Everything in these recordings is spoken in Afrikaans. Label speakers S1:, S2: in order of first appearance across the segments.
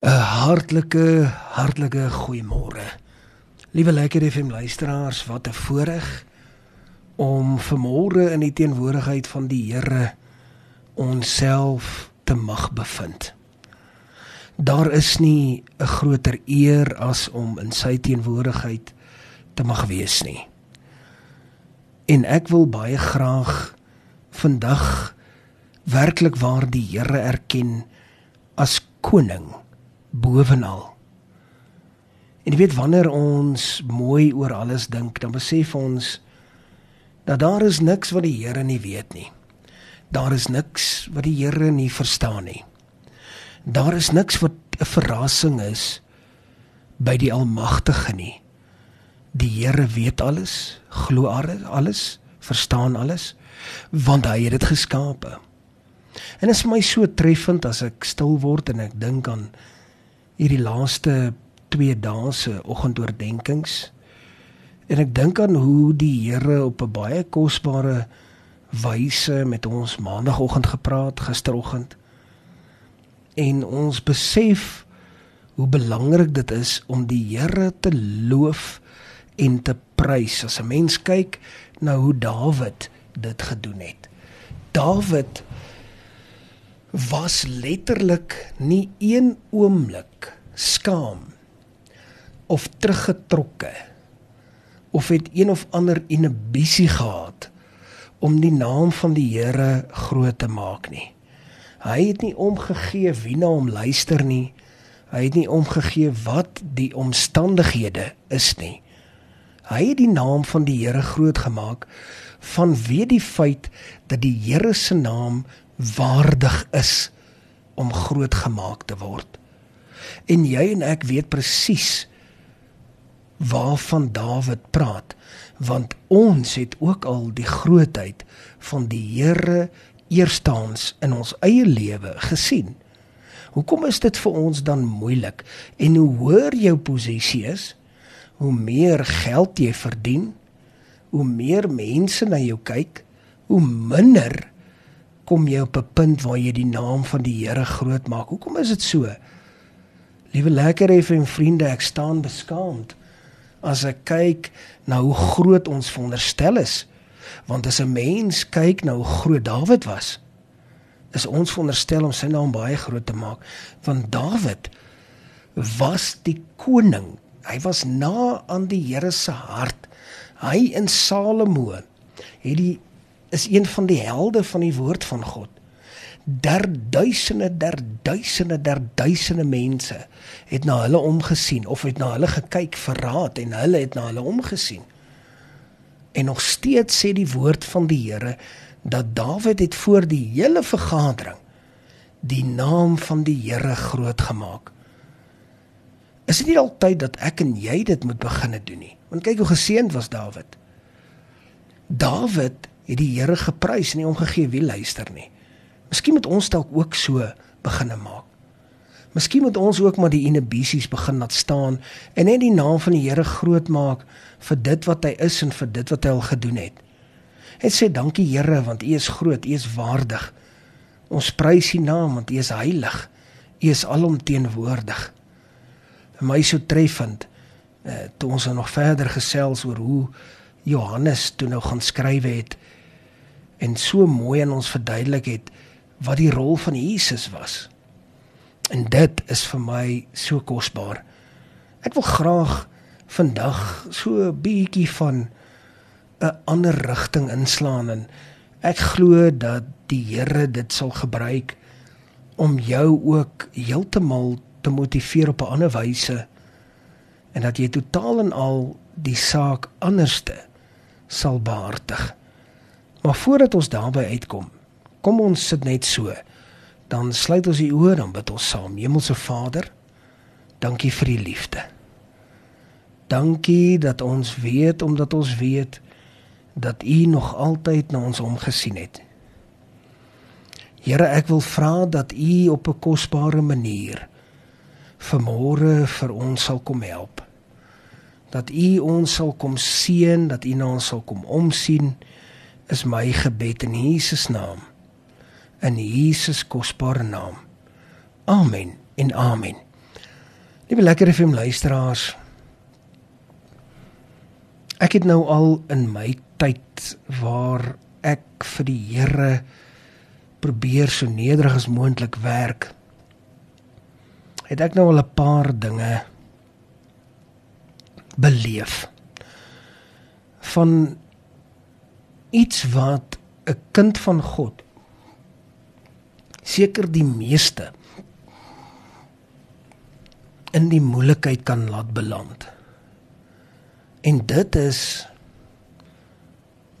S1: 'n Hartlike, hartlike goeiemôre. Liewe lekker FM luisteraars, wat 'n voorreg om vanmôre in die teenwoordigheid van die Here onsself te mag bevind. Daar is nie 'n groter eer as om in sy teenwoordigheid te mag wees nie. En ek wil baie graag vandag werklik waar die Here erken as koning bovenal. En jy weet wanneer ons mooi oor alles dink, dan besef ons dat daar is niks wat die Here nie weet nie. Daar is niks wat die Here nie verstaan nie. Daar is niks wat 'n verrassing is by die Almagtige nie. Die Here weet alles, glo alles, verstaan alles, want hy het dit geskape. En dit is my so treffend as ek stil word en ek dink aan hierdie laaste 2 dae se oggendoordenkings. En ek dink aan hoe die Here op 'n baie kosbare wyse met ons maandagooggend gepraat gisteroggend. En ons besef hoe belangrik dit is om die Here te loof en te prys. As 'n mens kyk na hoe Dawid dit gedoen het. Dawid was letterlik nie een oomblik skaam of teruggetrokke of het een of ander inhibisie gehad om die naam van die Here groot te maak nie. Hy het nie omgegee wie na hom luister nie. Hy het nie omgegee wat die omstandighede is nie. Hy het die naam van die Here groot gemaak vanweë die feit dat die Here se naam waardig is om groot gemaak te word. En jy en ek weet presies waarvan Dawid praat, want ons het ook al die grootheid van die Here eerstaans in ons eie lewe gesien. Hoekom is dit vir ons dan moeilik? En hoe hoër jou posisie is, hoe meer geld jy verdien, hoe meer mense na jou kyk, hoe minder kom jy op 'n punt waar jy die naam van die Here groot maak. Hoekom is dit so? Liewe lekker effe en vriende, ek staan beskaamd as ek kyk na hoe groot ons veronderstel is. Want as 'n mens kyk na hoe groot Dawid was, is ons veronderstel om sy naam baie groot te maak. Want Dawid was die koning. Hy was na aan die Here se hart. Hy in Salomo het die is een van die helde van die woord van God. Der duisende der duisende der duisende mense het na hulle omgesien of het na hulle gekyk verraad en hulle het na hulle omgesien. En nog steeds sê die woord van die Here dat Dawid het voor die hele vergadering die naam van die Here groot gemaak. Is dit nie altyd dat ek en jy dit moet beginne doen nie? Want kyk hoe geseënd was Dawid. Dawid het die Here geprys en nie omgegee wie luister nie. Miskien moet ons dalk ook so beginne maak. Miskien moet ons ook maar die inhibisies begin laat staan en net die naam van die Here groot maak vir dit wat hy is en vir dit wat hy al gedoen het. En sê dankie Here want U is groot, U is waardig. Ons prys U naam want U is heilig. U is alomteenwoordig. Vir my so treffend uh, toe ons nog verder gesels oor hoe Johannes toe nou gaan skryf het en so mooi aan ons verduidelik het wat die rol van Jesus was. En dit is vir my so kosbaar. Ek wil graag vandag so 'n bietjie van 'n ander rigting inslaan en ek glo dat die Here dit sal gebruik om jou ook heeltemal te motiveer op 'n ander wyse en dat jy totaal en al die saak anderste sal behartig. Maar voordat ons daarby uitkom, kom ons sit net so. Dan sluit ons die oë dan bid ons saam. Hemelse Vader, dankie vir u liefde. Dankie dat ons weet omdat ons weet dat u nog altyd na ons omgesien het. Here, ek wil vra dat u op 'n kosbare manier vanmôre vir ons sal kom help. Dat u ons sal kom seën, dat u na ons sal kom omsien is my gebed in Jesus naam. In Jesus kosbare naam. Amen en amen. Liewe lekker FM luisteraars. Ek het nou al in my tyd waar ek vir die Here probeer so nederig as moontlik werk. Het ek nou al 'n paar dinge beleef van iets wat 'n kind van God seker die meeste in die moeilikheid kan laat beland. En dit is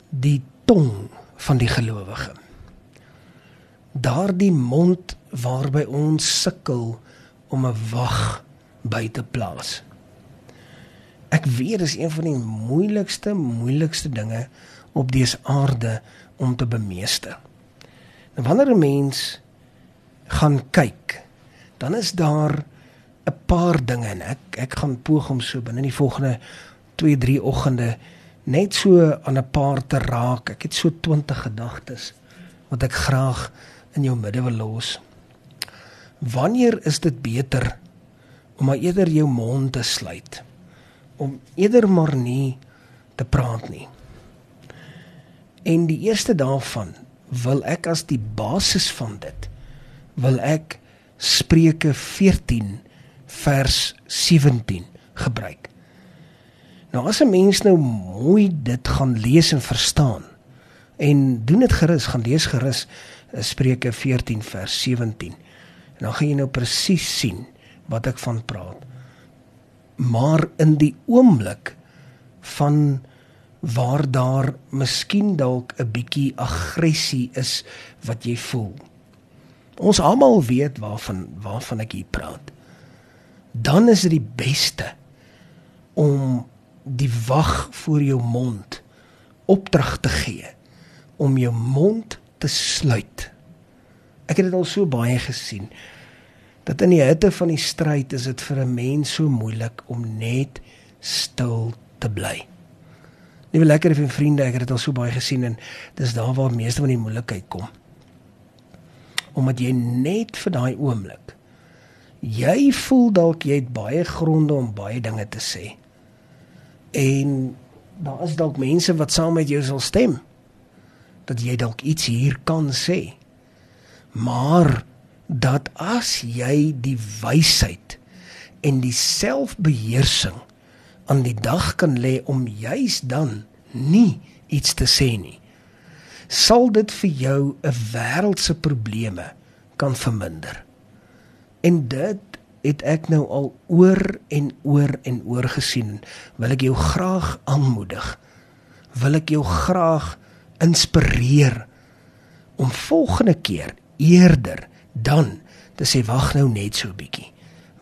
S1: die tong van die gelowige. Daardie mond waarby ons sukkel om 'n wag by te plaas. Ek weet dis een van die moeilikste moeilikste dinge op dese aarde om te bemeester. Nou wanneer 'n mens gaan kyk, dan is daar 'n paar dinge en ek ek gaan poog om so binne die volgende 2, 3 oggende net so aan 'n paar te raak. Ek het so 20 gedagtes wat ek graag in jou midde wil los. Wanneer is dit beter om maar eerder jou mond te sluit? Om eerder maar nie te praat nie. En die eerste daarvan wil ek as die basis van dit wil ek Spreuke 14 vers 17 gebruik. Nou as 'n mens nou mooi dit gaan lees en verstaan en doen dit gerus, gaan lees gerus eh, Spreuke 14 vers 17. En dan gaan jy nou presies sien wat ek van praat. Maar in die oomblik van waar daar miskien dalk 'n bietjie aggressie is wat jy voel. Ons almal weet waarvan waarvan ek hier praat. Dan is dit die beste om die wag voor jou mond opdrag te gee om jou mond te sluit. Ek het dit al so baie gesien dat in die hitte van die stryd is dit vir 'n mens so moeilik om net stil te bly. Liewe lekker vir vriende, ek het dit al so baie gesien en dis daar waar meeste van die moeilikheid kom. Omdat jy net vir daai oomblik jy voel dalk jy het baie gronde om baie dinge te sê. En daar is dalk mense wat saam met jou sal stem dat jy dalk iets hier kan sê. Maar dat as jy die wysheid en die selfbeheersing aan die dag kan lê om juis dan nie iets te sê nie. Sal dit vir jou 'n wêreldse probleme kan verminder. En dit het ek nou al oor en oor en oor gesien. Wil ek jou graag aanmoedig. Wil ek jou graag inspireer om volgende keer eerder dan te sê wag nou net so 'n bietjie.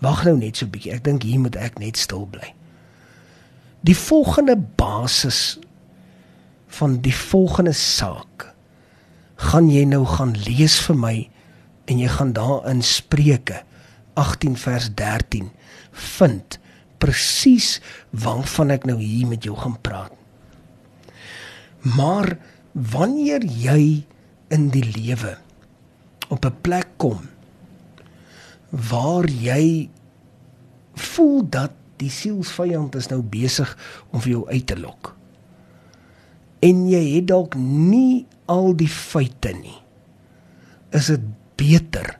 S1: Wag nou net so 'n bietjie. Ek dink hier moet ek net stil bly Die volgende basis van die volgende saak gaan jy nou gaan lees vir my en jy gaan daar in Spreuke 18 vers 13 vind presies waarvan ek nou hier met jou gaan praat. Maar wanneer jy in die lewe op 'n plek kom waar jy voel dat die sielsvyand is nou besig om vir jou uit te lok. En jy het dalk nie al die feite nie. Is dit beter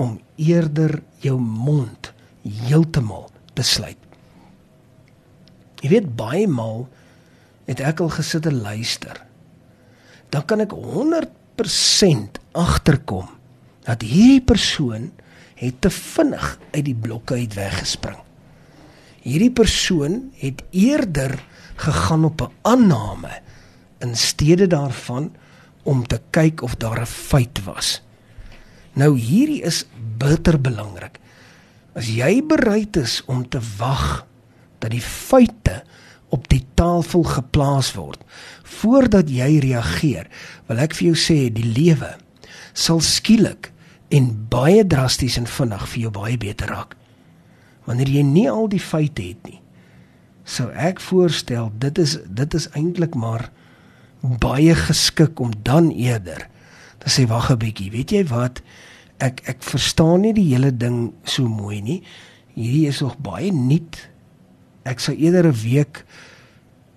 S1: om eerder jou mond heeltemal te sluit? Jy weet baie maal het ek al gesit en luister. Dan kan ek 100% agterkom dat hierdie persoon het te vinnig uit die blokke uit weggespring hierdie persoon het eerder gegaan op 'n aanname in steede daarvan om te kyk of daar 'n feit was. Nou hierdie is bitter belangrik. As jy bereid is om te wag dat die feite op die tafel geplaas word voordat jy reageer, wil ek vir jou sê die lewe sal skielik en baie drasties en vinnig vir jou baie beter raak wanneer jy nie al die feite het nie sou ek voorstel dit is dit is eintlik maar baie geskik om dan eerder te sê wag 'n bietjie weet jy wat ek ek verstaan nie die hele ding so mooi nie hierdie is nog baie nuut. Ek sou eerder 'n week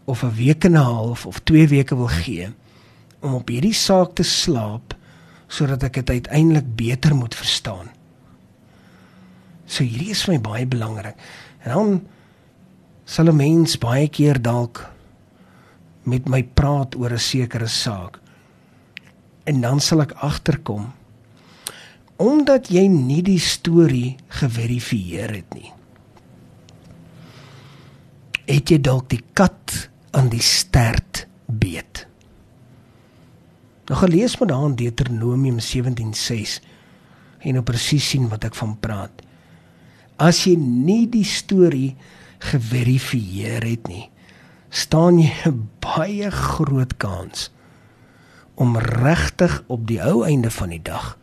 S1: of 'n week en 'n half of 2 weke wil gee om op hierdie saak te slaap sodat ek dit uiteindelik beter moet verstaan. So hierdie is vir my baie belangrik. En dan sal 'n mens baie keer dalk met my praat oor 'n sekere saak. En dan sal ek agterkom omdat jy nie die storie geverifieer het nie. Het jy dalk die kat aan die stert beet? Nou gelees maar daar in Deuteronomium 17:6 en nou presies sien wat ek van praat. As jy nie die storie geverifieer het nie, staan jy 'n baie groot kans om regtig op die ou einde van die dag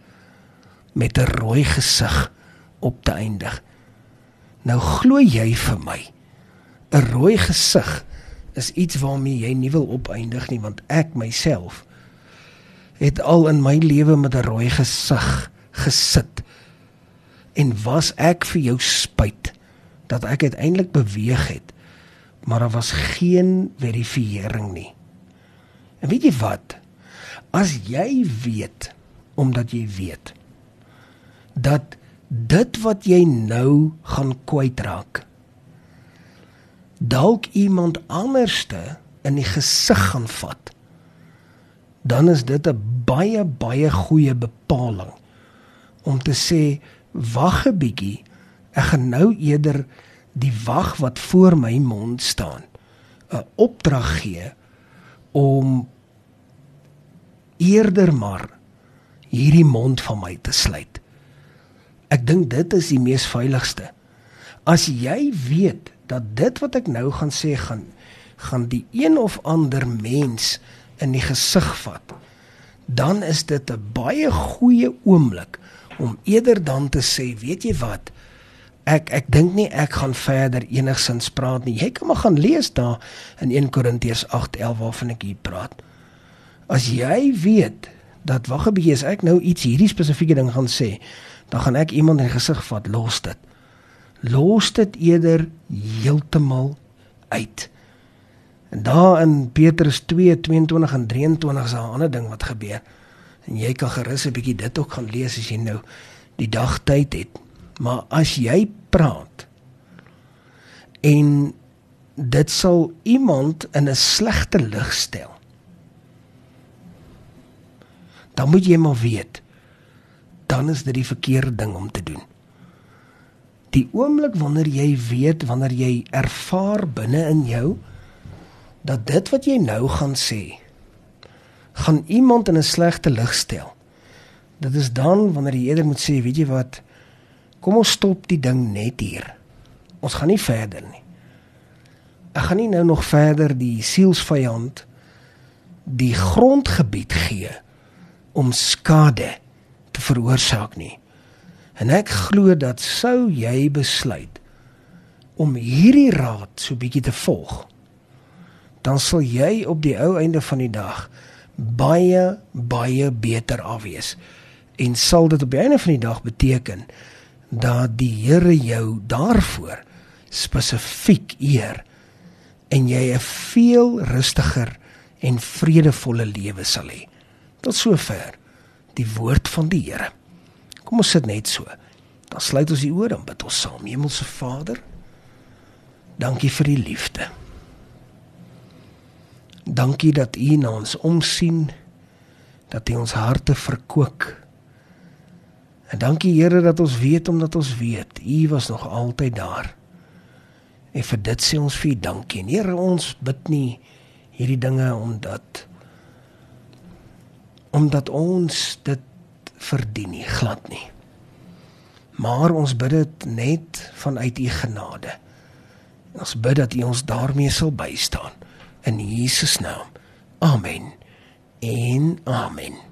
S1: met 'n rooi gesig op te eindig. Nou glo jy vir my, 'n rooi gesig is iets waarmee jy nie wil opeindig nie want ek myself het al in my lewe met 'n rooi gesig gesit. En was ek vir jou spyt dat ek uiteindelik beweeg het, maar daar was geen verifisering nie. En weet jy wat? As jy weet omdat jy weet dat dit wat jy nou gaan kwytraak dalk iemand anderste in die gesig gaan vat dan is dit 'n baie baie goeie bepaling om te sê wag 'n bietjie. Ek gaan nou eerder die wag wat voor my mond staan 'n opdrag gee om eerder maar hierdie mond van my te sluit. Ek dink dit is die mees veiligste. As jy weet dat dit wat ek nou gaan sê gaan gaan die een of ander mens in die gesig vat, dan is dit 'n baie goeie oomblik om eerder dan te sê, weet jy wat? Ek ek dink nie ek gaan verder enigsins praat nie. Jy kan maar gaan lees daar in 1 Korintiërs 8:11 waarvan ek hier praat. As jy weet dat wag 'n bietjie as ek nou iets hierdie spesifieke ding gaan sê, dan gaan ek iemand in die gesig vat, los dit. Los dit eerder heeltemal uit. En daar in Petrus 2:22 en 23 is daar 'n ander ding wat gebeur. En jy kan gerus 'n bietjie dit ook gaan lees as jy nou die dag tyd het. Maar as jy praat en dit sal iemand in 'n slegte lig stel. Dan moet jy maar weet dan is dit die verkeerde ding om te doen. Die oomblik wanneer jy weet wanneer jy ervaar binne in jou dat dit wat jy nou gaan sê gaan iemand in 'n slegte lig stel. Dit is dan wanneer jy eerder moet sê, weet jy wat? Kom ons stop die ding net hier. Ons gaan nie verder nie. Ek gaan nie nou nog verder die sielsvyand die grondgebied gee om skade te veroorsaak nie. En ek glo dat sou jy besluit om hierdie raad so bietjie te volg dan sal jy op die ou einde van die dag baie baie beter af wees. En sal dit op die einde van die dag beteken dat die Here jou daarvoor spesifiek eer en jy 'n veel rustiger en vredevolle lewe sal hê. Tot sover die woord van die Here. Kom ons sit net so. Dan sluit ons die oor en bid ons saam. Hemelse Vader, dankie vir die liefde. Dankie dat U na ons omsien, dat U ons harte verkoop. En dankie Here dat ons weet omdat ons weet U was nog altyd daar. En vir dit sê ons vir U dankie. Here, ons bid nie hierdie dinge omdat omdat ons dit verdien nie, glad nie. Maar ons bid dit net vanuit U genade. Ons bid dat U ons daarmee sal bystaan in Jesus naam. Amen. En amen.